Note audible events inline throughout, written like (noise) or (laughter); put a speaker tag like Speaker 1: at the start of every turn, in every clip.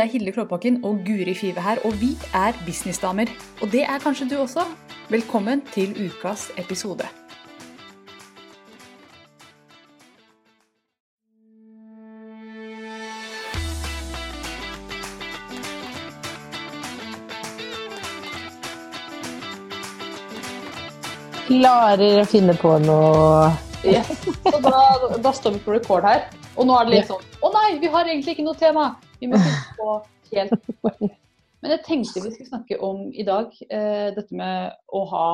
Speaker 1: Det er Hilde Klåbakken og Guri Five her, og vi er businessdamer. Og det er kanskje du også. Velkommen til ukas episode.
Speaker 2: Klarer å finne på noe
Speaker 3: Yes. Så da, da står vi på record her. Og nå er det litt sånn Å nei, vi har egentlig ikke noe tema! Vi må finne på (laughs) helt Men jeg tenkte vi skulle snakke om i dag eh, dette med å ha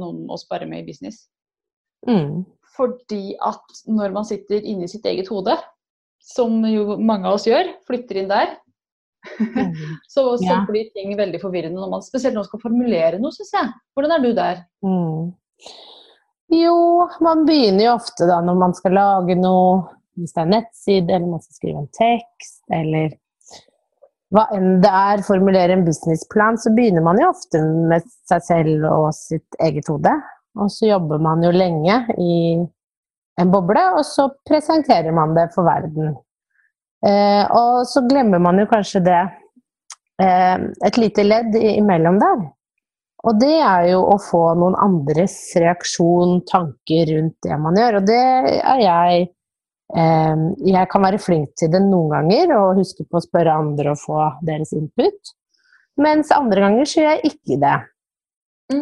Speaker 3: noen å spare med i business.
Speaker 2: mm.
Speaker 3: Fordi at når man sitter inni sitt eget hode, som jo mange av oss gjør, flytter inn der,
Speaker 2: Mm. (laughs)
Speaker 3: så, så
Speaker 2: Ja.
Speaker 3: blir ting veldig forvirrende når man spesielt når man skal formulere noe, syns jeg. Hvordan er du der?
Speaker 2: Mm. Jo, man begynner jo ofte da når man skal lage noe, hvis det er nettside, eller man skal skrive en tekst, eller hva enn det er, formulere en businessplan, så begynner man jo ofte med seg selv og sitt eget hode. Og så jobber man jo lenge i en boble, og så presenterer man det for verden. Eh, og så glemmer man jo kanskje det eh, et lite ledd imellom der. Og det er jo å få noen andres reaksjon, tanker rundt det man gjør. Og det er jeg Jeg kan være flink til det noen ganger og huske på å spørre andre og få deres input. Mens andre ganger så gjør jeg ikke det.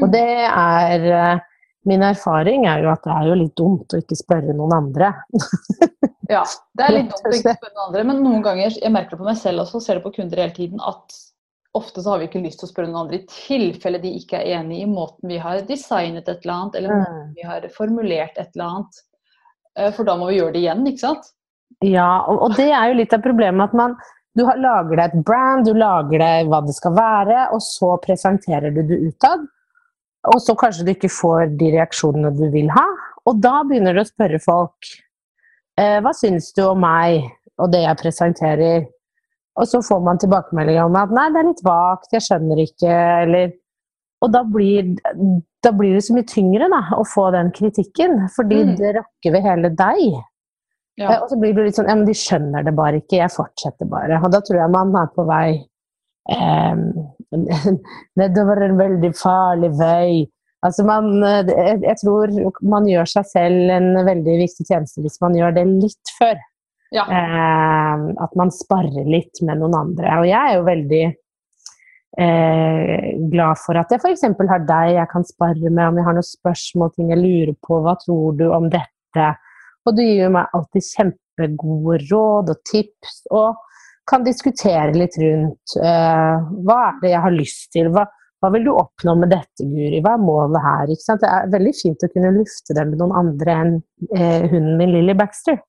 Speaker 2: Og det er eh, Min erfaring er jo at det er jo litt dumt å ikke spørre noen andre. (laughs)
Speaker 3: Ja, det er litt dumt å ikke spørre noen andre, men noen ganger, jeg merker det på meg selv også, ser det på kunder hele tiden, at ofte så har vi ikke lyst til å spørre noen andre i tilfelle de ikke er enig i måten vi har designet et eller annet, eller måten
Speaker 2: Mm.
Speaker 3: vi har formulert et eller annet. Eh, For da må vi gjøre det igjen, ikke sant?
Speaker 2: Ja, og, det er jo litt av problemet at man du lager deg et brand, du lager deg hva det skal være, og så presenterer du det utad. Og så kanskje du ikke får de reaksjonene du vil ha. Og da begynner du å spørre folk eh, hva syns du om meg og det jeg presenterer. Og så får man tilbakemeldinger om at nei, det er litt vagt, jeg skjønner ikke, eller Og da blir, da blir det så mye tyngre da, å få den kritikken, fordi
Speaker 3: Mm.
Speaker 2: det rokker ved hele deg. Eh,
Speaker 3: Ja.
Speaker 2: Og så blir det litt sånn Ja, men de skjønner det bare ikke, jeg fortsetter bare. Og da tror jeg man er på vei eh, (laughs) nedover en veldig farlig vei. Altså man eh, jeg, jeg tror man gjør seg selv en veldig viktig tjeneste hvis man gjør det litt før.
Speaker 3: Ja.
Speaker 2: Eh, at man sparrer litt med noen andre. Og jeg er jo veldig eh, glad for at jeg f.eks. har deg jeg kan spare med om jeg har noen spørsmål, ting jeg lurer på. Hva tror du om dette? Og du gir meg alltid kjempegode råd og tips, og kan diskutere litt rundt eh, hva er det jeg har lyst til. Hva, hva vil du oppnå med dette, Guri? Hva er målet her? Det er veldig fint å kunne lufte det med noen andre enn eh, hunden min Lilly Baxter.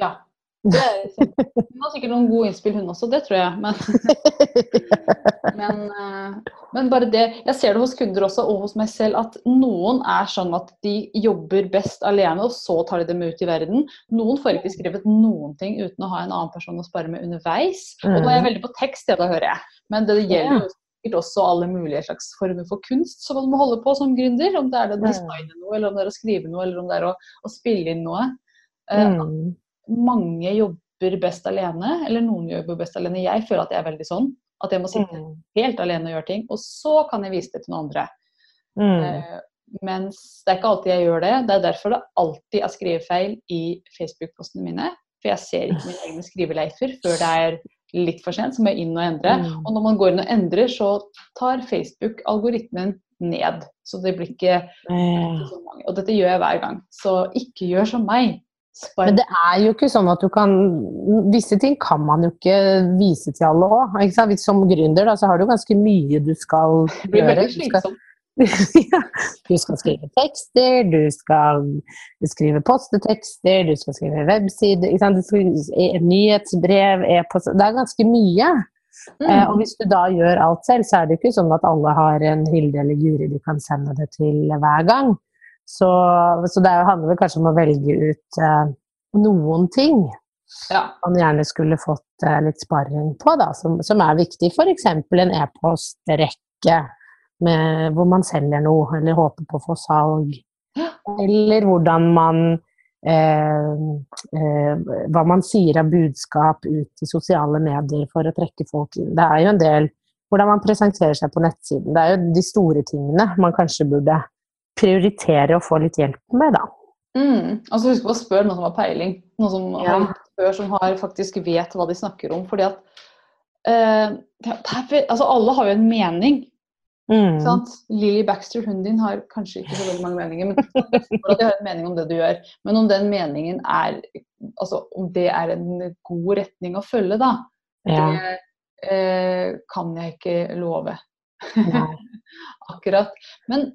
Speaker 3: ja. Det er kjempe- Hun har sikkert noen gode innspill, hun også, det tror jeg. Men, (laughs) men, eh, men bare det Jeg ser det hos kunder også, og hos meg selv, at noen er sånn at de jobber best alene, og så tar de dem ut i verden. Noen får ikke skrevet noen ting uten å ha en annen person å spare med underveis. Og nå er jeg veldig på tekst, ja, da hører jeg. Men det gjelder jo sikkert også alle mulige slags former for kunst som man må holde på som gründer. Om det er å designe noe, eller om det er å skrive noe, eller om det er å, å spille inn noe. Eh,
Speaker 2: Mm.
Speaker 3: Mange jobber best alene, eller noen jobber best alene. Jeg føler at jeg er veldig sånn. At jeg må sitte
Speaker 2: Mm.
Speaker 3: helt alene og gjøre ting, og så kan jeg vise det til noen andre.
Speaker 2: Mm.
Speaker 3: Eh, mens det er ikke alltid jeg gjør det. Det er derfor det alltid er skrivefeil i Facebook-postene mine. For jeg ser ikke mine egne skriveleifer før det er litt for sent, så må jeg inn og endre.
Speaker 2: Mm.
Speaker 3: Og når man går inn og endrer, så tar Facebook-algoritmen ned. Så det blir ikke
Speaker 2: ikke
Speaker 3: så mange. Og dette gjør jeg hver gang. Så ikke gjør som meg.
Speaker 2: Men det er jo ikke sånn at du kan Visse ting kan man jo ikke vise til alle òg. Som gründer da, så har du ganske mye du skal
Speaker 3: det blir
Speaker 2: gjøre.
Speaker 3: veldig
Speaker 2: Du skal,
Speaker 3: slitsomt. (laughs)
Speaker 2: du skal skrive tekster, du skal skrive postetekster, du skal skrive websider, e- nyhetsbrev, e-post Det er ganske mye. Eh, og
Speaker 3: Mm.
Speaker 2: hvis du da gjør alt selv, så er det ikke sånn at alle har en Hilde eller Guri de kan sende det til hver gang. Så, så det er- handler vel kanskje om å velge ut eh, noen ting
Speaker 3: Ja.
Speaker 2: man gjerne skulle fått eh, litt sparring på, da, som, som er viktig. F.eks. en e-postrekke hvor man selger noe, eller håper på å få salg. Eller hvordan man eh, eh, hva man sier av budskap ut i sosiale medier for å trekke folk inn. Det er jo en del hvordan man presenterer seg på nettsiden. Det er jo de store tingene man kanskje burde prioritere å få litt hjelp med, da.
Speaker 3: Mm. Altså Husk på å spørre noen som har peiling. Noen som
Speaker 2: Ja.
Speaker 3: har som har, faktisk vet hva de snakker om. fordi at eh, altså Alle har jo en mening.
Speaker 2: Mm.
Speaker 3: sant? Lily Baxter, hunden din, har kanskje ikke så veldig mange meninger. Men for at de har en mening om det du gjør. Men om den meningen er altså om det er en god retning å følge, da,
Speaker 2: Ja.
Speaker 3: det eh, kan jeg ikke love. (laughs) Akkurat. Men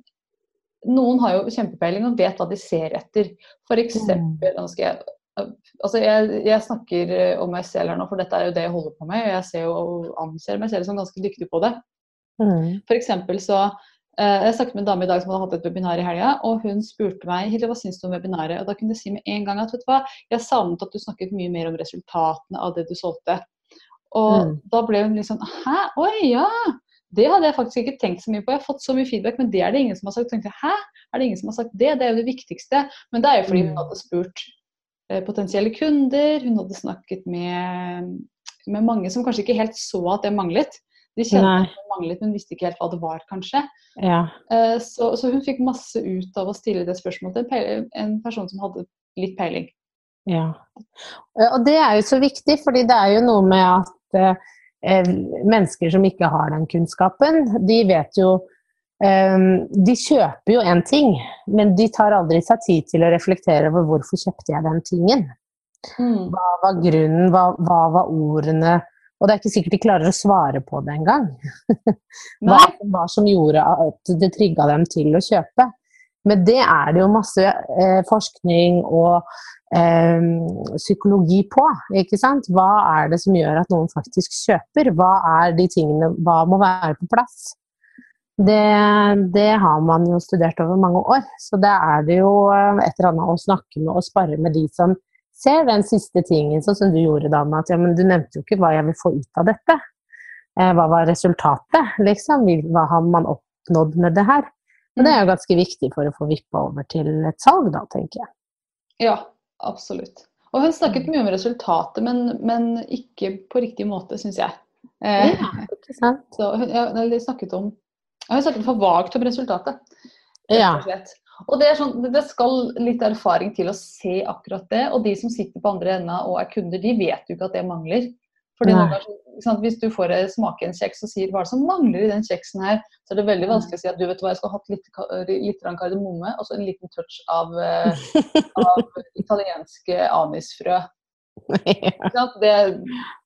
Speaker 3: noen har jo kjempepeiling og vet hva de ser etter. Nå jeg, altså jeg, jeg snakker om meg selv her nå, for dette er jo det jeg holder på med. Og jeg ser jo og anser meg selv som ganske dyktig på det.
Speaker 2: Mm.
Speaker 3: For så eh, Jeg snakket med en dame i dag som hadde hatt et webinar i helga, og hun spurte meg Hilde, hva syns du om webinaret? Og da kunne jeg si med en gang at vet du hva, jeg savnet at du snakket mye mer om resultatene av det du solgte. Og
Speaker 2: Mm.
Speaker 3: da ble hun litt sånn Hæ, oi, ja! Det hadde jeg faktisk ikke tenkt så mye på. Jeg har fått så mye feedback, men det er det ingen som har sagt. Tenkte jeg, Hæ, er det ingen som har sagt det? Det er jo det viktigste. Men det er jo fordi hun
Speaker 2: Mm.
Speaker 3: hadde spurt eh, potensielle kunder, hun hadde snakket med, med mange som kanskje ikke helt så at det manglet. De kjente
Speaker 2: Nei.
Speaker 3: at det manglet, men visste ikke helt hva det var, kanskje.
Speaker 2: Ja.
Speaker 3: Eh, Så, så hun fikk masse ut av å stille det spørsmålet til en person som hadde litt peiling.
Speaker 2: Ja. Eh, Og det er jo så viktig, fordi det er jo noe med at mennesker som ikke har den kunnskapen, de vet jo eh, De kjøper jo en ting, men de tar aldri seg tid til å reflektere over hvorfor kjøpte jeg den tingen.
Speaker 3: Mm.
Speaker 2: Hva var grunnen, hva, hva var ordene? Og det er ikke sikkert de klarer å svare på det engang. (laughs) Hva var som gjorde at det trigga dem til å kjøpe. Men det er det jo masse eh, forskning og eh, psykologi på. ikke sant? Hva er det som gjør at noen faktisk kjøper? Hva er de tingene, hva må være på plass? Det, det har man jo studert over mange år. Så da er det jo eh, et eller annet å snakke med og spare med de som ser den siste tingen, sånn som du gjorde da med at ja, men du nevnte jo ikke hva jeg vil få ut av dette. Eh, hva var resultatet, liksom? Hva har man oppnådd med det her? Og det er jo ganske viktig for å få vippa over til et salg, da, tenker jeg.
Speaker 3: Ja, absolutt. Og hun snakket mye om resultatet, men, men ikke på riktig måte, syns jeg. Eh, (laughs)
Speaker 2: Ikke sant?
Speaker 3: så hun, ja, eller snakket om Hun snakket for vagt om resultatet.
Speaker 2: Ja.
Speaker 3: og det, sånn, det skal litt erfaring til å se akkurat det. Og de som sitter på andre enda og er kunder, de vet jo ikke at det mangler. Fordi noen ganger, sant, Hvis du får eh, smake en kjeks og sier hva er det som mangler i den kjeksen her, så er det veldig vanskelig å si at du vet hva, jeg skal ha hatt litt, litt kardemomme og så en liten touch av, eh, (laughs) av italienske anisfrø. Ja. Det,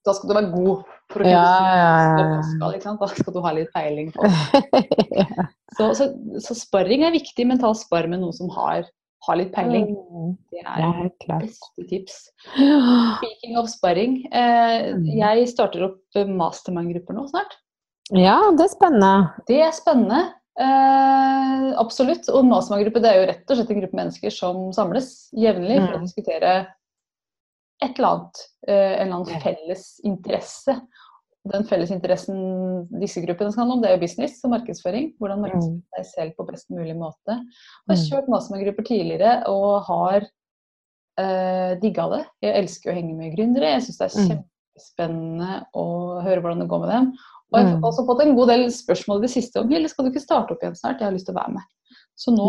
Speaker 3: da skal du være god for å kunne
Speaker 2: Ja, ja?
Speaker 3: Da skal du ha litt peiling på (laughs) det. Så, så, så sparring er viktig, men ta spar med noen som har, har litt peiling.
Speaker 2: Mm,
Speaker 3: Det er
Speaker 2: helt
Speaker 3: beste tips. (gasps) Speaking of sparring, eh,
Speaker 2: Mm.
Speaker 3: jeg starter opp eh, mastermind-grupper nå snart.
Speaker 2: Ja, det er spennende.
Speaker 3: Det er spennende. Eh, absolutt. Og mastermind-gruppe det er jo rett og slett en gruppe mennesker som samles jevnlig for å
Speaker 2: Mm.
Speaker 3: diskutere et eller annet. Eh, en eller annen felles interesse. Den felles interessen disse gruppene skal handle om, det er jo business og markedsføring. Hvordan markedsføre deg selv på best mulig måte. Jeg har kjørt masse med grupper tidligere og har eh, digga det. Jeg elsker å henge med gründere. Jeg syns det er
Speaker 2: Mm.
Speaker 3: kjempespennende å høre hvordan det går med dem. Og jeg har
Speaker 2: Mm.
Speaker 3: også fått en god del spørsmål i det siste om Hilde, skal du ikke starte opp igjen snart? Jeg har lyst til å være med. Så nå,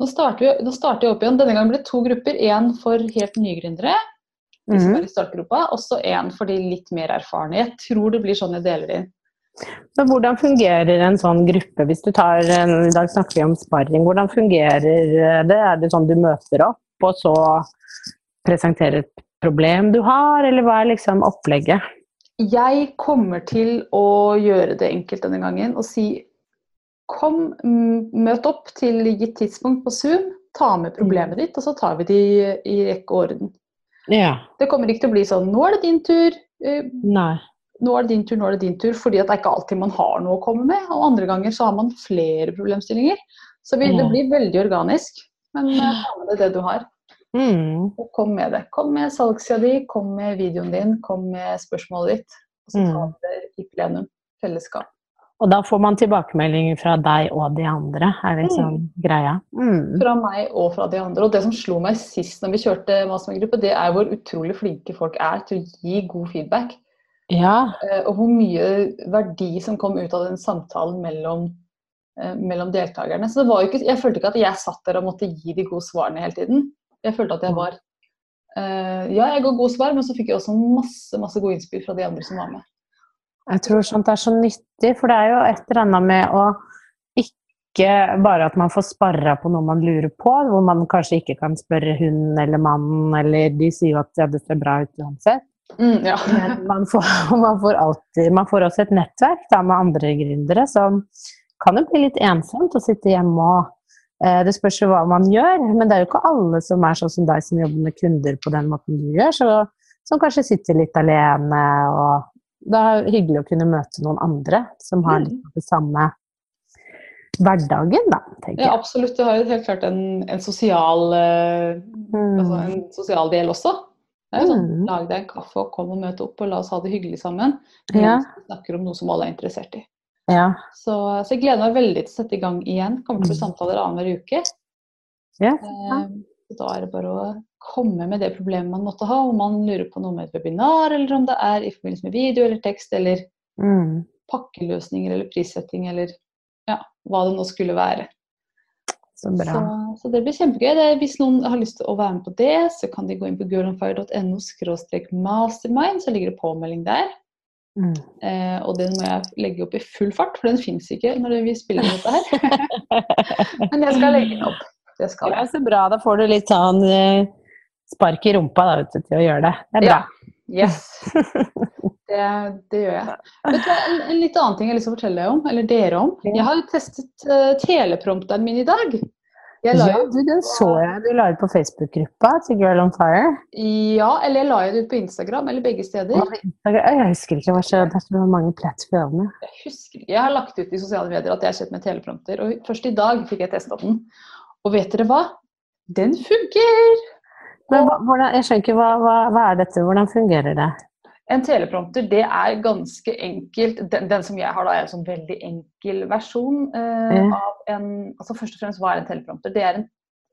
Speaker 3: nå, starter, vi, nå starter jeg opp igjen. Denne gangen blir det to grupper. Én for helt nye gründere, de som
Speaker 2: Mhm.
Speaker 3: er i startgropa, og så én for de litt mer erfarne. Jeg tror det blir sånn jeg deler inn.
Speaker 2: Så hvordan fungerer en sånn gruppe, hvis du tar en, I dag snakker vi om sparring. Hvordan fungerer det? Er det sånn du møter opp, og så presenterer et problem du har, eller hva er liksom opplegget?
Speaker 3: Jeg kommer til å gjøre det enkelt denne gangen og si kom, mm, møt opp til gitt tidspunkt på Zoom, ta med problemet ditt, og så tar vi det i, i rekke og orden.
Speaker 2: Ja.
Speaker 3: Det kommer ikke til å bli sånn nå er det din tur, eh,
Speaker 2: Nei.
Speaker 3: nå er det din tur, nå er det din tur, fordi at det er ikke alltid man har noe å komme med, og andre ganger så har man flere problemstillinger. Så vil det bli veldig organisk, men eh, ta med deg det du har.
Speaker 2: Mm.
Speaker 3: Og kom med det. Kom med salgssida di, kom med videoen din, kom med spørsmålet ditt. Og så
Speaker 2: Mm.
Speaker 3: vi det i plenum. Fellesskap.
Speaker 2: Og da får man tilbakemeldinger fra deg og de andre, er liksom greia. Mm.
Speaker 3: Fra meg og fra de andre. Og det som slo meg sist når vi kjørte mastermind-gruppe, det er hvor utrolig flinke folk er til å gi god feedback.
Speaker 2: Ja.
Speaker 3: Eh, Og hvor mye verdi som kom ut av den samtalen mellom, eh, mellom deltakerne. Så det var jo ikke, jeg følte ikke at jeg satt der og måtte gi de gode svarene hele tiden. Jeg følte at jeg var eh, Ja, jeg ga gode svar, men så fikk jeg også masse, masse gode innspill fra de andre som var med.
Speaker 2: Jeg tror sånt er så nyttig, for det er jo et eller annet med å ikke bare at man får sparra på noe man lurer på, hvor man kanskje ikke kan spørre hunden eller mannen, eller de sier jo at ja, det ser bra ut uansett.
Speaker 3: Mm, ja. (laughs)
Speaker 2: Men man får, man får alltid Man får også et nettverk da, med andre gründere som kan jo bli litt ensomt å sitte hjemme og eh, Det spørs jo hva man gjør, men det er jo ikke alle som er sånn som deg som jobber med kunder på den måten du gjør, så, som kanskje sitter litt alene og Det er hyggelig å kunne møte noen andre som har litt av det samme hverdagen, da, tenker
Speaker 3: ja,
Speaker 2: jeg.
Speaker 3: absolutt. Det har jo helt klart en, en, sosial, mm. altså
Speaker 2: Mm.
Speaker 3: en sosial del også. Det er jo sånn,
Speaker 2: Mm.
Speaker 3: Lag deg en kaffe og kom og møt opp, og la oss ha det hyggelig sammen.
Speaker 2: Ja.
Speaker 3: Vi snakker om noe som alle er interessert i.
Speaker 2: Ja.
Speaker 3: Så, så jeg gleder meg veldig til å sette i gang igjen. Kommer til å bli samtaler annenhver uke.
Speaker 2: Ja.
Speaker 3: Eh, så da er det bare å komme med det problemet man måtte ha, om man lurer på noe med et webinar, eller om det er i forbindelse med video eller tekst, eller
Speaker 2: Mm.
Speaker 3: pakkeløsninger eller prissetting, eller ja, hva det nå skulle være.
Speaker 2: Så bra.
Speaker 3: Så, så det blir kjempegøy. Det, hvis noen har lyst til å være med på det, så kan de gå inn på girlonfire.no mastermind, så ligger det påmelding der.
Speaker 2: Mm.
Speaker 3: Eh, og den må jeg legge opp i full fart, for den fins ikke når vi spiller dette her. (laughs) (laughs) Men jeg skal legge den opp. Det skal
Speaker 2: Ja, så bra. Da får du litt sånn eh, spark i rumpa da, vet du, til å gjøre det. Det er bra.
Speaker 3: Yes. (laughs) Det, det gjør jeg. Vet du, hva, en, en litt annen ting jeg har lyst til å fortelle deg om, eller dere om. Jeg har testet uh, teleprompteren min i dag. Jeg la
Speaker 2: Ja, du, den så jeg du la ut på Facebook-gruppa til Girl on Fire.
Speaker 3: ja, eller jeg la det ut på Instagram, eller begge steder.
Speaker 2: Jeg husker ikke, så, det er så mange plattformer.
Speaker 3: Jeg husker. Jeg har lagt ut i sosiale medier at jeg har sett meg teleprompter, og først i dag fikk jeg testa den. Og vet dere hva? Den funker!
Speaker 2: Men hvordan, jeg skjønner ikke, hva, hva, hva er dette? Hvordan fungerer det?
Speaker 3: En teleprompter det er ganske enkelt. Den, den som jeg har, da, er en sånn veldig enkel versjon eh,
Speaker 2: Ja.
Speaker 3: av en altså Først og fremst, hva er en teleprompter? Det er en,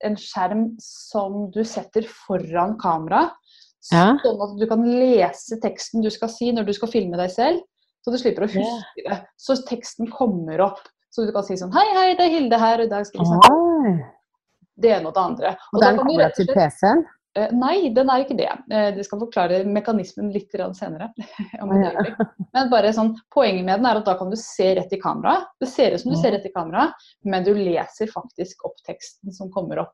Speaker 3: en skjerm som du setter foran kamera,
Speaker 2: Ja.
Speaker 3: sånn at du kan lese teksten du skal si når du skal filme deg selv. Så du slipper å huske det. Så teksten kommer opp. Så du kan si sånn Hei, hei, det er Hilde her, og i dag skal vi snakke. Det ene og det andre.
Speaker 2: Og
Speaker 3: og
Speaker 2: den
Speaker 3: du rett
Speaker 2: til PC-en?
Speaker 3: Eh, Nei, den er ikke det. Eh, Det skal forklare mekanismen litt senere. (laughs) Men bare sånn, poenget med den er at da kan du se rett i kamera. Det ser ut som du ser rett i kamera, men du leser faktisk opp teksten som kommer opp.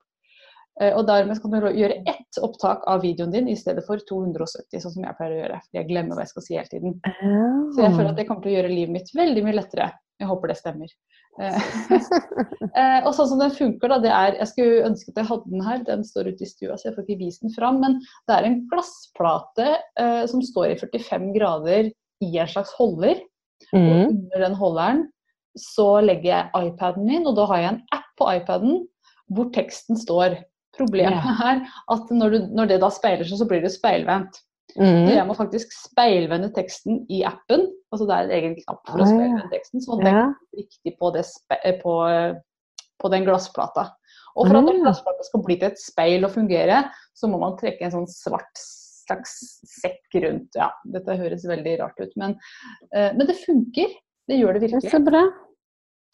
Speaker 3: Eh, Og dermed kan du gjøre ett opptak av videoen din i stedet for 270, sånn som jeg pleier å gjøre. Jeg glemmer hva jeg skal si hele tiden. Så jeg føler at det kommer til å gjøre livet mitt veldig mye lettere. Jeg håper det stemmer. Eh, (laughs) eh, og sånn som den funker, da, det er Jeg skulle ønske at jeg hadde den her. Den står ute i stua, så jeg får ikke vist den fram. Men det er en glassplate eh, som står i 45 grader i en slags holder. Og
Speaker 2: Mm.
Speaker 3: under den holderen så legger jeg iPaden min, og da har jeg en app på iPaden hvor teksten står. Problemet
Speaker 2: Ja.
Speaker 3: er at når, du, når det da speiler seg, så blir det speilvendt. Så
Speaker 2: Mm.
Speaker 3: jeg må faktisk speilvende teksten i appen. Altså det er en egen knapp for å speilvende teksten, sånn at den kommer riktig på, det eh, på, eh, på den glassplata. Og for at den
Speaker 2: Ah.
Speaker 3: glassplata skal bli til et speil og fungere, så må man trekke en sånn svart slags sekk rundt. Ja, dette høres veldig rart ut, men, eh, men det funker. Det gjør det
Speaker 2: Det
Speaker 3: virkelig.
Speaker 2: så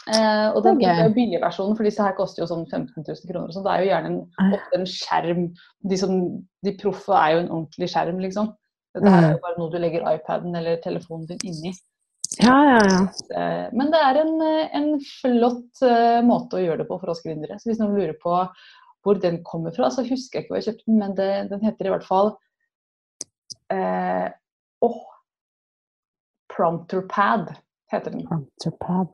Speaker 3: Eh, og den
Speaker 2: Det gøy.
Speaker 3: billigversjonen, for disse her koster jo sånn 15 000 kroner. Så det er jo gjerne en, en skjerm. De, som, de proffe er jo en ordentlig skjerm, liksom. Dette er
Speaker 2: Mm.
Speaker 3: jo bare noe du legger iPaden eller telefonen din inni.
Speaker 2: Ja, ja, ja.
Speaker 3: Eh, Men det er en, en flott eh, måte å gjøre det på for oss gründere. Så hvis noen lurer på hvor den kommer fra, så husker jeg ikke hvor jeg kjøpte den, men det, den heter i hvert fall eh, åh, Prompterpad heter den,
Speaker 2: Entrepad.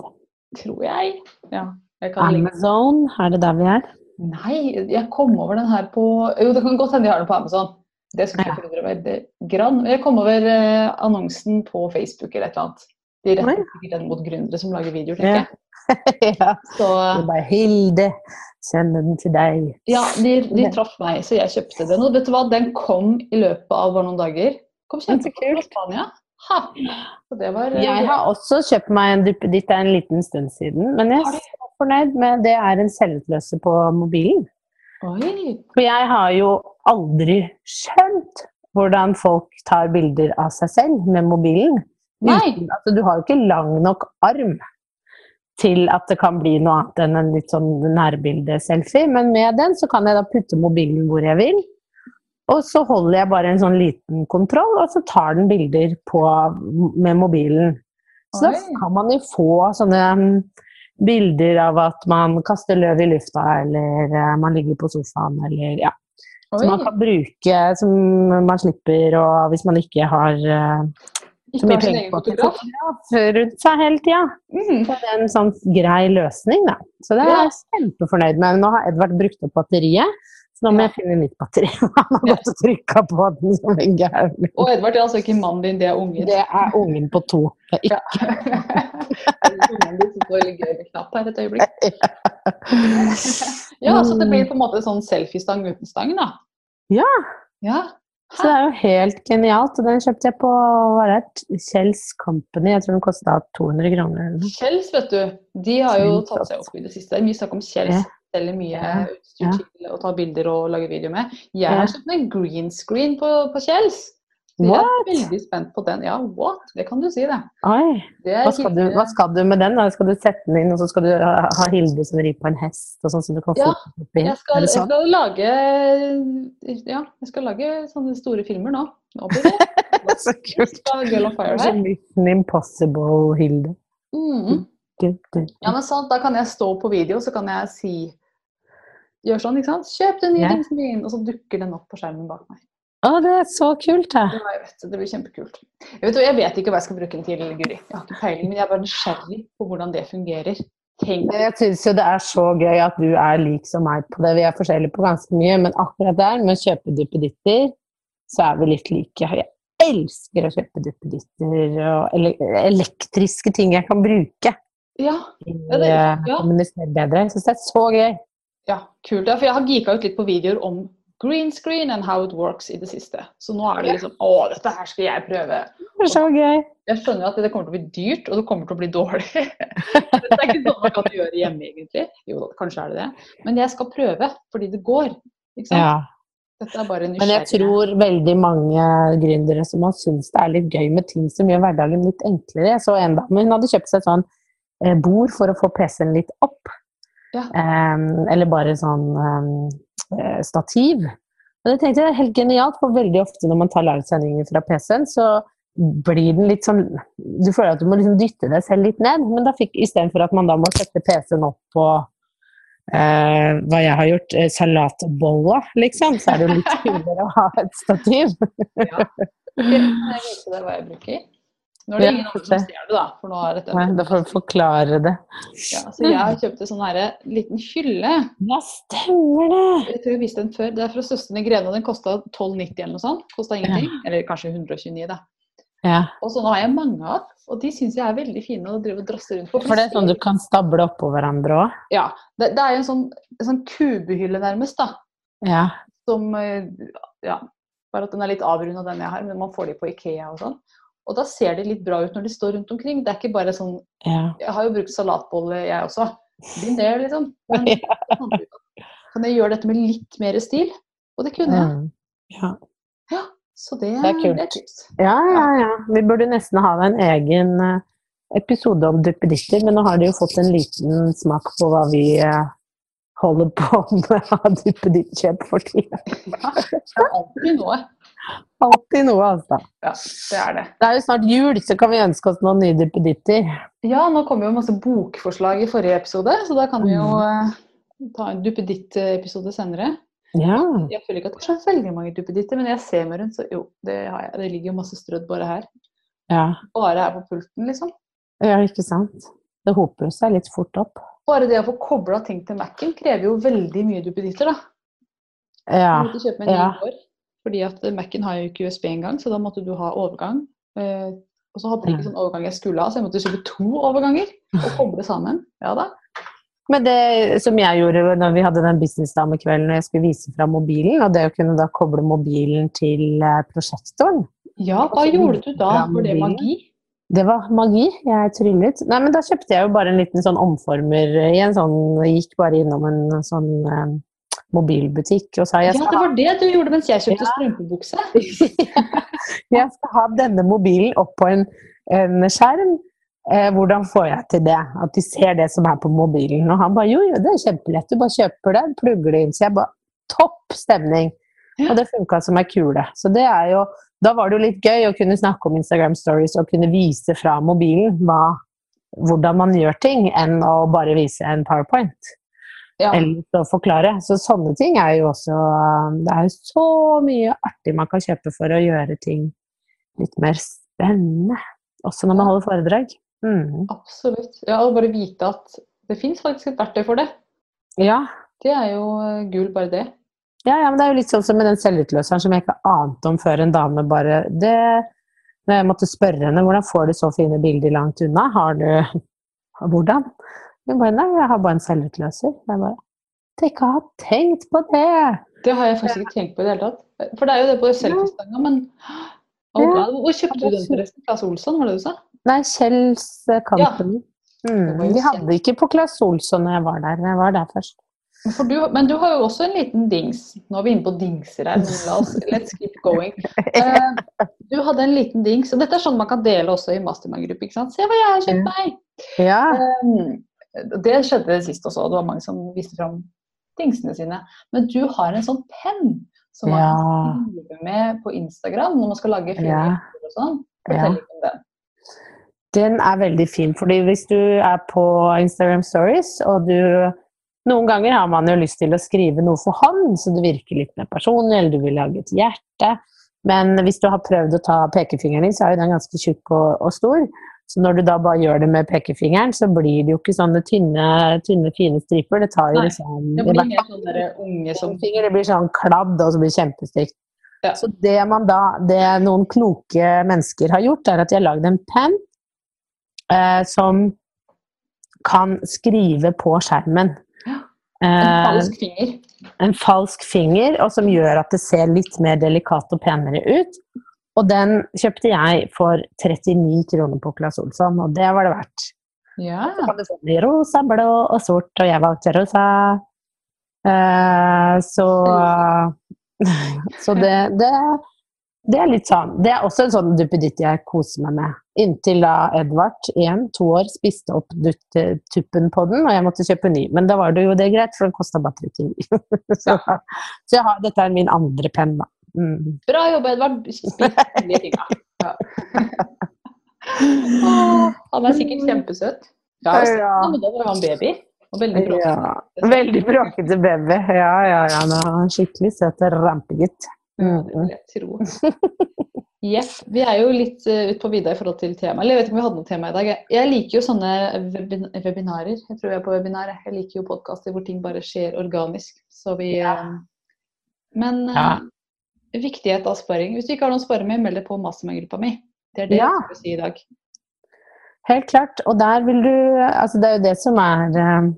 Speaker 3: Tror jeg. Ja, jeg
Speaker 2: Amazon, er det der vi er?
Speaker 3: Nei, jeg kom over den her på Jo, det kan godt hende jeg har den på Amazon. Det skulle ikke forundre meg det grann. Jeg kom over eh, annonsen på Facebook eller et eller annet. De retter sikkert den mot gründere som lager videoer, tenker jeg. (laughs)
Speaker 2: ja.
Speaker 3: Så
Speaker 2: Det er bare Hilde, send den til deg.
Speaker 3: ja, de, de traff meg, så jeg kjøpte den. Og vet du hva, den kom i løpet av bare noen dager. Kom kjempefort fra. Spania. Ha! Det var eh,
Speaker 2: Jeg har også kjøpt meg en duppeditt det er en liten stund siden, men jeg er så fornøyd med det er en selvutløser på mobilen.
Speaker 3: Oi!
Speaker 2: For jeg har jo aldri skjønt hvordan folk tar bilder av seg selv med mobilen.
Speaker 3: Nei.
Speaker 2: Uten, altså, du har jo ikke lang nok arm til at det kan bli noe annet enn en litt sånn nærbildeselfie. Men med den så kan jeg da putte mobilen hvor jeg vil. Og så holder jeg bare en sånn liten kontroll, og så tar den bilder på, med mobilen. Så da kan man jo få sånne mm, bilder av at man kaster løv i lufta, eller eh, man ligger på sofaen, eller ja.
Speaker 3: Oi.
Speaker 2: Som man kan bruke, som man slipper, og hvis man ikke har eh, så mye penger på
Speaker 3: fotograf.
Speaker 2: rundt seg hele tida.
Speaker 3: Mm.
Speaker 2: Så det er en sånn grei løsning, da. Så det er jeg kjempefornøyd med. Nå har Edvard brukt opp batteriet, nå må
Speaker 3: Ja.
Speaker 2: jeg finne nytt batteri. (laughs) Han har
Speaker 3: Ja.
Speaker 2: gått og trykka på den som en gæren.
Speaker 3: Og Edvard er altså ikke mannen din, det er ungen.
Speaker 2: Det er ungen på to. Det er
Speaker 3: Ja. (laughs) Ungen din får veldig gøy med knapp her et øyeblikk. (laughs) Ja, så det blir på en måte sånn selfiestang uten stang, da.
Speaker 2: Ja.
Speaker 3: Ja.
Speaker 2: Så det er jo helt genialt. Og den kjøpte jeg på hva er det, Kjells Company. Jeg tror den kosta 200 kroner.
Speaker 3: Kjells, vet du, de har jo tatt seg opp i det siste. Det er mye snakk om Kjells. Selger mye
Speaker 2: Ja.
Speaker 3: utstyr
Speaker 2: Ja.
Speaker 3: til å ta bilder og lage video med. Jeg har kjøpt en green screen på, på Kjells. Så jeg er veldig spent på den. Ja, what? Det kan du si, det. Det
Speaker 2: Hva skal, du, hva skal du med den? da? Skal du sette den inn, og så skal du ha, ha Hilde som rir på en hest? og sånn som du kan
Speaker 3: Ja. Jeg skal, jeg
Speaker 2: sånn?
Speaker 3: skal lage Ja, jeg skal lage sånne store filmer nå. Nå blir det (laughs)
Speaker 2: Så kult.
Speaker 3: skal Girl on Fire
Speaker 2: er
Speaker 3: her.
Speaker 2: så Mission Impossible, Hilde.
Speaker 3: Mm. Ja, men sant, Da kan jeg stå på video, så kan jeg si Gjør sånn, ikke sant? Kjøp den nye dingsen min! Og så dukker den opp på skjermen bak meg.
Speaker 2: Å, det er så kult, da.
Speaker 3: Ja, jeg vet, det blir kjempekult. Jeg vet, jeg vet ikke hva jeg skal bruke den til, Guri. Jeg har ikke peiling, men jeg er bare nysgjerrig på hvordan det fungerer. Tenk
Speaker 2: Jeg syns jo det er så gøy at du er lik som meg på det. Vi er forskjellige på ganske mye, men akkurat der med å kjøpe duppeditter, så er vi litt like. Jeg elsker å kjøpe duppeditter og ele elektriske ting jeg kan bruke.
Speaker 3: Ja, Ja, det-
Speaker 2: Eh,
Speaker 3: ja.
Speaker 2: Kommunisere bedre. Jeg syns det er så gøy.
Speaker 3: Ja, kult. Ja, for jeg har geeka ut litt på videoer om green screen and how it works i det siste. Så nå er det liksom Å, dette her skal jeg prøve.
Speaker 2: Det er så gøy.
Speaker 3: Jeg skjønner at det kommer til å bli dyrt, og det kommer til å bli dårlig. (laughs) det er ikke sånn man kan gjøre hjemme, egentlig. Jo kanskje er det det. Men jeg skal prøve, fordi det går. Ikke sant?
Speaker 2: Ja.
Speaker 3: Er
Speaker 2: Men jeg tror veldig mange gründere som har syntes det er litt gøy med ting som gjør hverdagen litt enklere. Så en dame, hun hadde kjøpt seg et sånn eh, bord for å få PC-en litt opp.
Speaker 3: Ja.
Speaker 2: Eller bare sånn eh, stativ. Og det tenkte jeg er helt genialt, for veldig ofte når man tar livesendinger fra PC-en, så blir den litt sånn Du føler at du må liksom dytte deg selv litt ned. Men da fikk istedenfor at man da må sette PC-en opp på uh, hva jeg har gjort, uh, salatbolla, liksom, så er det jo litt (laughs) kulere å ha et stativ.
Speaker 3: ja. jeg vise deg hva jeg bruker? Nå er det
Speaker 2: Ja,
Speaker 3: ingen andre som ser det, da. For nå er dette
Speaker 2: Nei, Da får du forklare det.
Speaker 3: ja, Så jeg har kjøpt en sånn her liten hylle.
Speaker 2: Ja, stemmer det!
Speaker 3: Jeg tror jeg viste den før. Det er fra Søstrene Grene, og den kosta 12,90 eller noe sånt. Kosta ingenting. Eller kanskje 129, da.
Speaker 2: Ja,
Speaker 3: Og sånne har jeg mange av, og de syns jeg er veldig fine å drive og drasse rundt på.
Speaker 2: For det er sånn du kan stable oppå hverandre òg?
Speaker 3: Ja. Det, det er jo en sånn, en sånn kubehylle nærmest, da.
Speaker 2: Ja.
Speaker 3: Som eh, Ja. Bare at den er litt avrunda, den jeg har, men man får de på Ikea og sånn. Og da ser de litt bra ut når de står rundt omkring. Det er ikke bare sånn
Speaker 2: ja.
Speaker 3: Jeg har jo brukt salatbolle, jeg også. Begynn there, liksom. (laughs) Men kan jeg gjøre dette med litt mer stil? Og det kunne jeg.
Speaker 2: Mm. ja.
Speaker 3: Ja, så det,
Speaker 2: Det er kult.
Speaker 3: et tips.
Speaker 2: Ja, ja, ja. Vi burde nesten ha en egen eh, episode om duppeditter, men nå har de jo fått en liten smak på hva vi eh, holder på (laughs) med av duppedittkjøp for tida.
Speaker 3: Det er alltid noe.
Speaker 2: Alltid noe, altså.
Speaker 3: Ja, det er det.
Speaker 2: Det er jo snart jul, så kan vi ønske oss noen nye duppeditter.
Speaker 3: Ja, nå kom jo masse bokforslag i forrige episode, så da kan vi jo eh, ta en duppeditt-episode senere.
Speaker 2: Ja.
Speaker 3: Jeg føler ikke at det er veldig mange duppeditter, men jeg ser meg rundt, så jo, det har jeg. Det ligger jo masse strødd bare her.
Speaker 2: ja.
Speaker 3: Bare her på pulten, liksom.
Speaker 2: Ja, ikke sant. Det hoper seg litt fort opp.
Speaker 3: Bare det å få kobla ting til Mac-en krever jo veldig mye duppeditter, da.
Speaker 2: Ja.
Speaker 3: Du måtte kjøpe med en
Speaker 2: ja.
Speaker 3: i går, fordi at Mac-en har jo ikke USB engang, så da måtte du ha overgang. Eh, og så hadde jeg ikke sånn overgang jeg skulle ha, så jeg måtte kjøpe to overganger og (laughs) koble sammen. Ja da.
Speaker 2: Men det som jeg gjorde når vi hadde den businessdamekvelden og jeg skulle vise fra mobilen, og det å kunne da koble mobilen til eh, prosjektoren
Speaker 3: Ja, hva gjorde du da? Var det magi?
Speaker 2: Det var magi. Jeg tryllet. Nei, men da kjøpte jeg jo bare en liten sånn omformer i en sånn Gikk bare innom en sånn eh, mobilbutikk og sa
Speaker 3: Ja, det var det du gjorde mens jeg kjøpte
Speaker 2: Ja.
Speaker 3: strømpebukse. (laughs)
Speaker 2: jeg skal ha denne mobilen opp på en, en skjerm. Eh, hvordan får jeg til det? At de ser det som er på mobilen. Og han bare jo, jo, det er kjempelett. Du bare kjøper det, plugger det inn. Så jeg bare Topp stemning! Og det funka som ei kule. Så det er jo Da var det jo litt gøy å kunne snakke om Instagram stories og kunne vise fra mobilen hva, hvordan man gjør ting, enn å bare vise en powerpoint.
Speaker 3: Ja.
Speaker 2: Eller å forklare. Så sånne ting er jo også Det er jo så mye artig man kan kjøpe for å gjøre ting litt mer spennende. Også når man holder foredrag. Mm.
Speaker 3: Absolutt. Ja, og bare vite at det fins faktisk et verktøy for det.
Speaker 2: Ja.
Speaker 3: Det er jo gul gull, bare det.
Speaker 2: Ja, ja, men det er jo litt sånn som med den selvutløseren som jeg ikke ante om før en dame bare det, Når jeg måtte spørre henne hvordan får du så fine bilder langt unna, har du (laughs) Hvordan? Hun bare nei, jeg har bare en selvutløser. Jeg bare Tenk å ha tenkt på det!
Speaker 3: Det har jeg faktisk ikke tenkt på i det hele tatt. For det er jo det på selfiestanga, men oh,
Speaker 2: Ja.
Speaker 3: Hvor kjøpte du den forresten? Claes Olsson, var det du sa?
Speaker 2: Nei, Kjells eh, Company.
Speaker 3: Det
Speaker 2: Mm. De hadde ikke på Claes Olsson når jeg var der. men Jeg var der først.
Speaker 3: For du, men du har jo også en liten dings. Nå er vi inne på dingser her, men la oss, let's keep going. Uh, (laughs) du hadde en liten dings, og dette er sånn man kan dele også i mastermind-gruppe. Se hva jeg har kjøpt meg!
Speaker 2: Ja.
Speaker 3: Um, det skjedde sist også, og det var mange som viste fram dingsene sine. Men du har en sånn penn som man
Speaker 2: Ja.
Speaker 3: kan skrive med på Instagram når man skal lage fine
Speaker 2: Ja.
Speaker 3: og sånn. Fortell litt om den.
Speaker 2: Den er veldig fin, fordi hvis du er på Instagram Stories, og du Noen ganger har man jo lyst til å skrive noe for hånd, så det virker litt mer personlig, eller du vil lage et hjerte. Men hvis du har prøvd å ta pekefingeren din, så er jo den ganske tjukk og, og stor. Så når du da bare gjør det med pekefingeren, så blir det jo ikke sånne tynne, tynne fine striper. Det tar jo
Speaker 3: Nei,
Speaker 2: liksom
Speaker 3: Det blir
Speaker 2: hvert
Speaker 3: mer sånn unge som
Speaker 2: Finger, det blir sånn kladd, og så blir det kjempestygt.
Speaker 3: Ja.
Speaker 2: Så det man da, det noen kloke mennesker har gjort, er at de har lagd en penn eh, som kan skrive på skjermen. Eh,
Speaker 3: En falsk finger.
Speaker 2: en falsk finger, og som gjør at det ser litt mer delikat og penere ut. Og den kjøpte jeg for 39 kroner på Claes Olsson, og det var det verdt.
Speaker 3: Ja.
Speaker 2: Så kan du få den i rosa, blå og sort, og jeg valgte rosa. Uh, så så det, det, det er litt sånn Det er også en sånn duppeditt jeg koser meg med. Inntil da Edvard, én, to år, spiste opp tuppen på den, og jeg måtte kjøpe ny. Men da var det jo det greit, for den kosta bare 39. (laughs) så så har, dette er min andre penn, da. Mm.
Speaker 3: Bra jobba, Edvard. Spis de tinga. Ja. Han er sikkert kjempesøt. Ja, men da var han baby. Og veldig
Speaker 2: bråkete. Veldig bråkete baby. Ja, ja, ja. Nå er han skikkelig søt rampegutt.
Speaker 3: Ja, jeg tror. (laughs) Jepp. Vi er jo litt uh, ut på vidda i forhold til tema. Eller jeg vet ikke om vi hadde noe tema i dag. Jeg, liker jo sånne webin webinarer. Jeg tror jeg er på webinar. jeg. Jeg liker jo podkaster hvor ting bare skjer organisk. Så vi
Speaker 2: Ja.
Speaker 3: eh, Men eh,
Speaker 2: Ja.
Speaker 3: Viktighet av sparing. Hvis du ikke har noen å spare med, meld deg på mastermind-gruppa mi. Det er det
Speaker 2: Ja.
Speaker 3: jeg skal si i dag.
Speaker 2: Helt klart. Og der vil du Altså, det er jo det som er eh,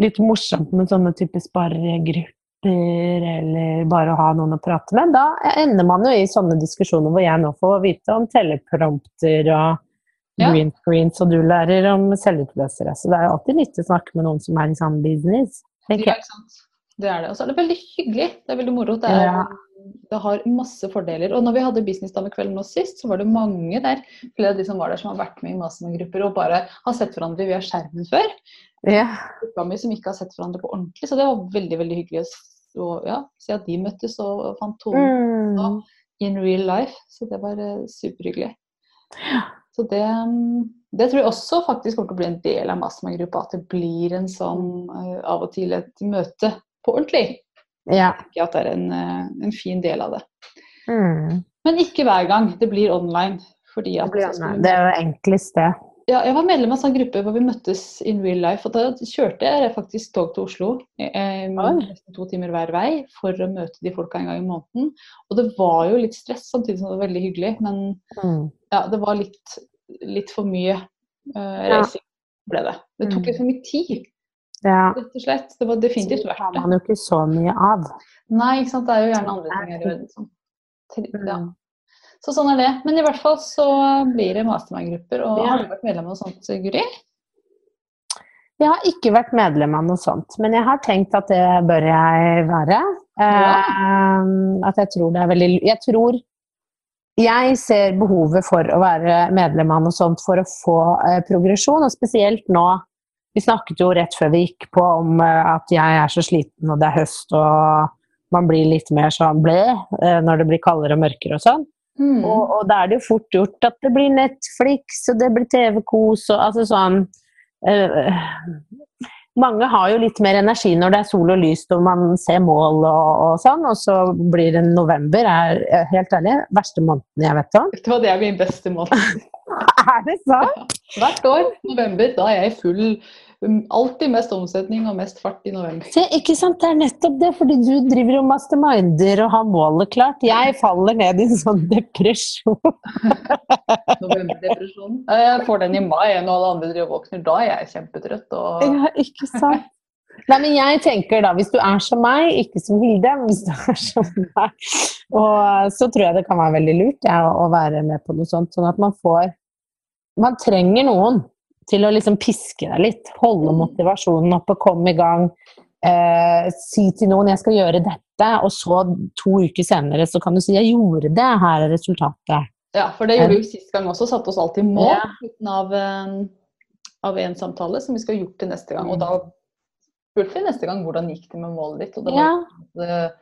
Speaker 2: litt morsomt med sånne type sparegrupper, eller bare å ha noen å prate med. Da ender man jo i sånne diskusjoner hvor jeg nå får vite om teleprompter og
Speaker 3: Ja.
Speaker 2: green screens, og du lærer om selvutløsere. Så det er jo alltid nyttig å snakke med noen som er i samme business. tenker jeg.
Speaker 3: Det er det. Og så er det veldig hyggelig. Det er veldig moro. Det, er,
Speaker 2: Ja.
Speaker 3: det har masse fordeler. Og når vi hadde businessdamekvelden nå sist, så var det mange der flere av de som var der som har vært med i mastermind-grupper og bare har sett hverandre via skjermen før.
Speaker 2: Ja.
Speaker 3: Mi som ikke har sett hverandre på ordentlig. Så det var veldig veldig hyggelig å ja, se at de møttes og fant tonen
Speaker 2: Mm.
Speaker 3: in real life. Så det var eh, superhyggelig. Så det, mm, det tror jeg også faktisk kommer til å bli en del av mastermind-gruppa. At det blir en sånn eh, av og til et møte på ordentlig.
Speaker 2: ja.
Speaker 3: Ikke at det er en, eh, en fin del av det.
Speaker 2: Mm.
Speaker 3: Men ikke hver gang. Det blir online. Fordi
Speaker 2: Det,
Speaker 3: at
Speaker 2: blir, det er jo enklest, det.
Speaker 3: ja, jeg var medlem av en sånn gruppe hvor vi møttes in real life. og Da kjørte jeg faktisk tog til Oslo eh, nesten to timer hver vei for å møte de folka en gang i måneden. Og det var jo litt stress, samtidig som det var veldig hyggelig. Men
Speaker 2: Mm.
Speaker 3: ja, det var litt, litt for mye eh, reising, ble det. Det tok
Speaker 2: Mm.
Speaker 3: litt for mye tid,
Speaker 2: Ja.
Speaker 3: rett og slett. Det var definitivt
Speaker 2: Det
Speaker 3: verdt
Speaker 2: har
Speaker 3: det.
Speaker 2: man jo ikke så mye av.
Speaker 3: Nei, ikke sant. Det er jo gjerne andre ting her i verden som
Speaker 2: Mm.
Speaker 3: ja. Så sånn er det. Men i hvert fall så blir det mastermind-grupper. Og
Speaker 2: Ja.
Speaker 3: har du vært medlem av noe sånt, Guri?
Speaker 2: Jeg har ikke vært medlem av noe sånt, men jeg har tenkt at det bør jeg være. Eh, at jeg tror det er veldig Jeg tror jeg ser behovet for å være medlem av noe sånt for å få uh, progresjon, og spesielt nå. Vi snakket jo rett før vi gikk på om eh, at jeg er så sliten, og det er høst, og man blir litt mer sånn ble eh, når det blir kaldere og mørkere og sånn.
Speaker 3: Mm.
Speaker 2: Og, og da er det jo fort gjort at det blir Netflix, og det blir TV-kos, og altså sånn eh, Mange har jo litt mer energi når det er sol og lyst og man ser mål og, og sånn, og så blir det november, er helt ærlig, verste måneden jeg vet om.
Speaker 3: Vet du hva, det er min beste måned. (laughs)
Speaker 2: Er det sant?
Speaker 3: Hvert år, november, da er jeg full. Alltid mest omsetning og mest fart i november.
Speaker 2: Se, ikke sant, det er nettopp det, fordi du driver og masterminder og har målet klart. Jeg faller ned i en sånn depresjon. (laughs)
Speaker 3: Novemberdepresjon. Jeg får den i mai når alle andre driver og våkner. Da er jeg kjempetrøtt. Og...
Speaker 2: Ja, ikke sant? Nei, men jeg tenker da, hvis du er som meg, ikke som Hilde, men hvis du er som meg, og så tror jeg det kan være veldig lurt ja, å være med på noe sånt, sånn at man får Man trenger noen til å liksom piske deg litt, holde motivasjonen oppe, komme i gang. Eh, si til noen 'jeg skal gjøre dette', og så to uker senere så kan du si 'jeg gjorde det, her er resultatet'.
Speaker 3: Ja, for det gjorde vi jo sist gang også. Satte oss alltid mål
Speaker 2: Ja.
Speaker 3: av, eh, av en samtale som vi skal ha gjort til neste gang. Og da spurte vi neste gang hvordan gikk det med målet ditt. Og det var,
Speaker 2: Ja.
Speaker 3: det,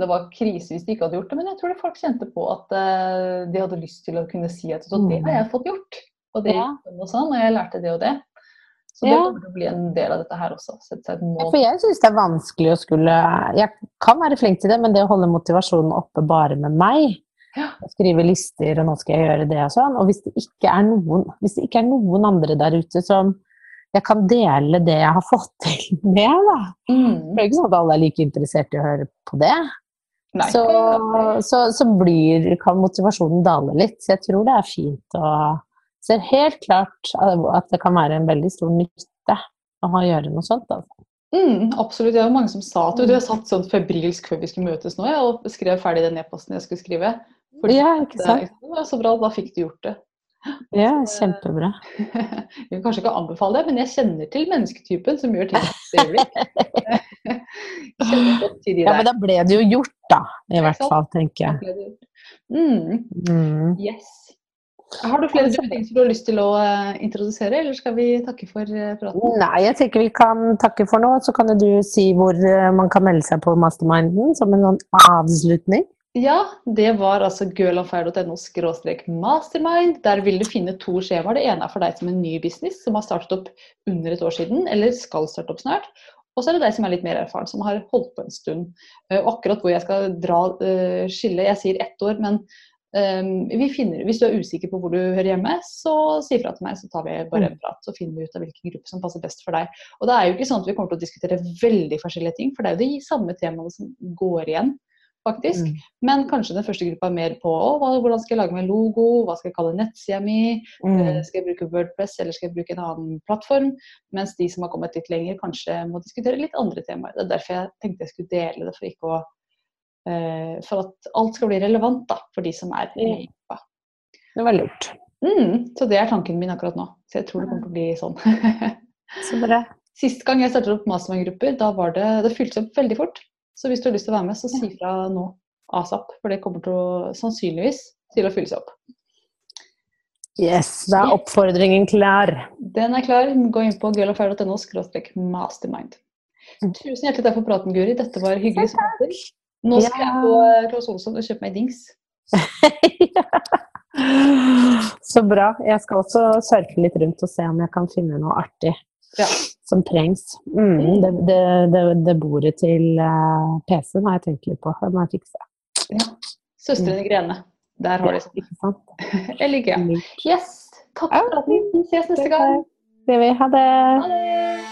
Speaker 3: det var krise hvis de ikke hadde gjort det, men jeg tror det folk kjente på at eh, de hadde lyst til å kunne si at så det har jeg fått gjort. Og det
Speaker 2: Ja.
Speaker 3: og sånn, og jeg lærte det og det. Så det kommer til å bli en del av dette her også. Sette seg et mål.
Speaker 2: For jeg syns det er vanskelig å skulle Jeg kan være flink til det, men det å holde motivasjonen oppe bare med meg
Speaker 3: Ja.
Speaker 2: Skrive lister, og nå skal jeg gjøre det og sånn. Og hvis det ikke er noen, ikke er noen andre der ute som jeg kan dele det jeg har fått til (laughs) med, da.
Speaker 3: Mm.
Speaker 2: Det er ikke sånn at alle er like interessert i å høre på det. Så, så, så blir, kan motivasjonen dale litt. Så jeg tror det er fint å Ser helt klart at det kan være en veldig stor nytte å ha gjøre noe sånt. Altså.
Speaker 3: Mm, absolutt. Det var mange som sa at du, har satt sånn febrilsk før vi skulle møtes nå, ja, og skrev ferdig den e-posten jeg skulle skrive. Fordi
Speaker 2: Ja, ikke sant?
Speaker 3: det var så bra, da fikk du gjort det.
Speaker 2: Ja, kjempebra. (laughs)
Speaker 3: Jeg vil kanskje ikke anbefale det, men jeg kjenner til mennesketypen som gjør ting (laughs) øyeblikk. (laughs) Jeg
Speaker 2: Ja, men da ble det jo gjort, da. I hvert fall, tenker jeg.
Speaker 3: Mm,
Speaker 2: Mm.
Speaker 3: yes. Har du flere ting som du har lyst til å eh, introdusere, eller skal vi takke for eh, praten?
Speaker 2: Nei, jeg tenker vi kan takke for nå. Så kan du si hvor eh, man kan melde seg på masterminden som en sånn avslutning.
Speaker 3: Ja, det var altså girlonfire.no mastermind. Der vil du finne to skjemaer. Det ene er for deg som en ny business som har startet opp under et år siden, eller skal starte opp snart. Og så er det deg som er litt mer erfaren, som har holdt på en stund. Og akkurat hvor jeg skal dra skillet, jeg sier ett år, men finner, hvis du er usikker på hvor du hører hjemme, så si fra til meg, så tar vi bare en prat. Så finner vi ut av hvilken gruppe som passer best for deg. Og det er jo ikke sånn at vi kommer til å diskutere veldig forskjellige ting, for det er jo de samme temaene som går igjen faktisk.
Speaker 2: Mm.
Speaker 3: Men kanskje den første gruppa er mer på å, hvordan skal jeg lage meg logo, hva skal jeg kalle nettsida mi,
Speaker 2: Mm.
Speaker 3: Eh, skal jeg bruke Wordpress eller skal jeg bruke en annen plattform? Mens de som har kommet litt lenger, kanskje må diskutere litt andre temaer. Det er derfor jeg tenkte jeg skulle dele det, for, ikke å, for at alt skal bli relevant da, for de som er i gruppa.
Speaker 2: Det var lurt.
Speaker 3: Mm, så det er tanken min akkurat nå. Så jeg tror det kommer til å bli sånn. (laughs)
Speaker 2: Så bra.
Speaker 3: Sist gang jeg startet opp mastermind-grupper, da var det, det fylte opp veldig fort. Så hvis du har lyst til å være med, så si fra nå asap. For det kommer til å sannsynligvis til å fylle seg opp.
Speaker 2: Yes, da er oppfordringen klar.
Speaker 3: Den er klar. Gå inn på girlaffair.no mastermind.
Speaker 2: Mm.
Speaker 3: Tusen hjertelig takk for praten, Guri. Dette var hyggelig. alltid. Nå skal jeg på eh, Claes Olsson og kjøpe meg dings. (laughs)
Speaker 2: Så bra. Jeg skal også surfe litt rundt og se om jeg kan finne noe artig
Speaker 3: Ja.
Speaker 2: som trengs. Mm, det, det, det, det bordet til uh, PC-en har jeg tenkt litt på. Det må jeg fikse.
Speaker 3: Ja. Søstrene Grene. Der har de sånn.
Speaker 2: Ikke sant? (laughs)
Speaker 3: Jeg liker det. Yes. Takk for praten. Vi ses neste gang.
Speaker 2: Det jeg. Ha det.
Speaker 3: Ha det.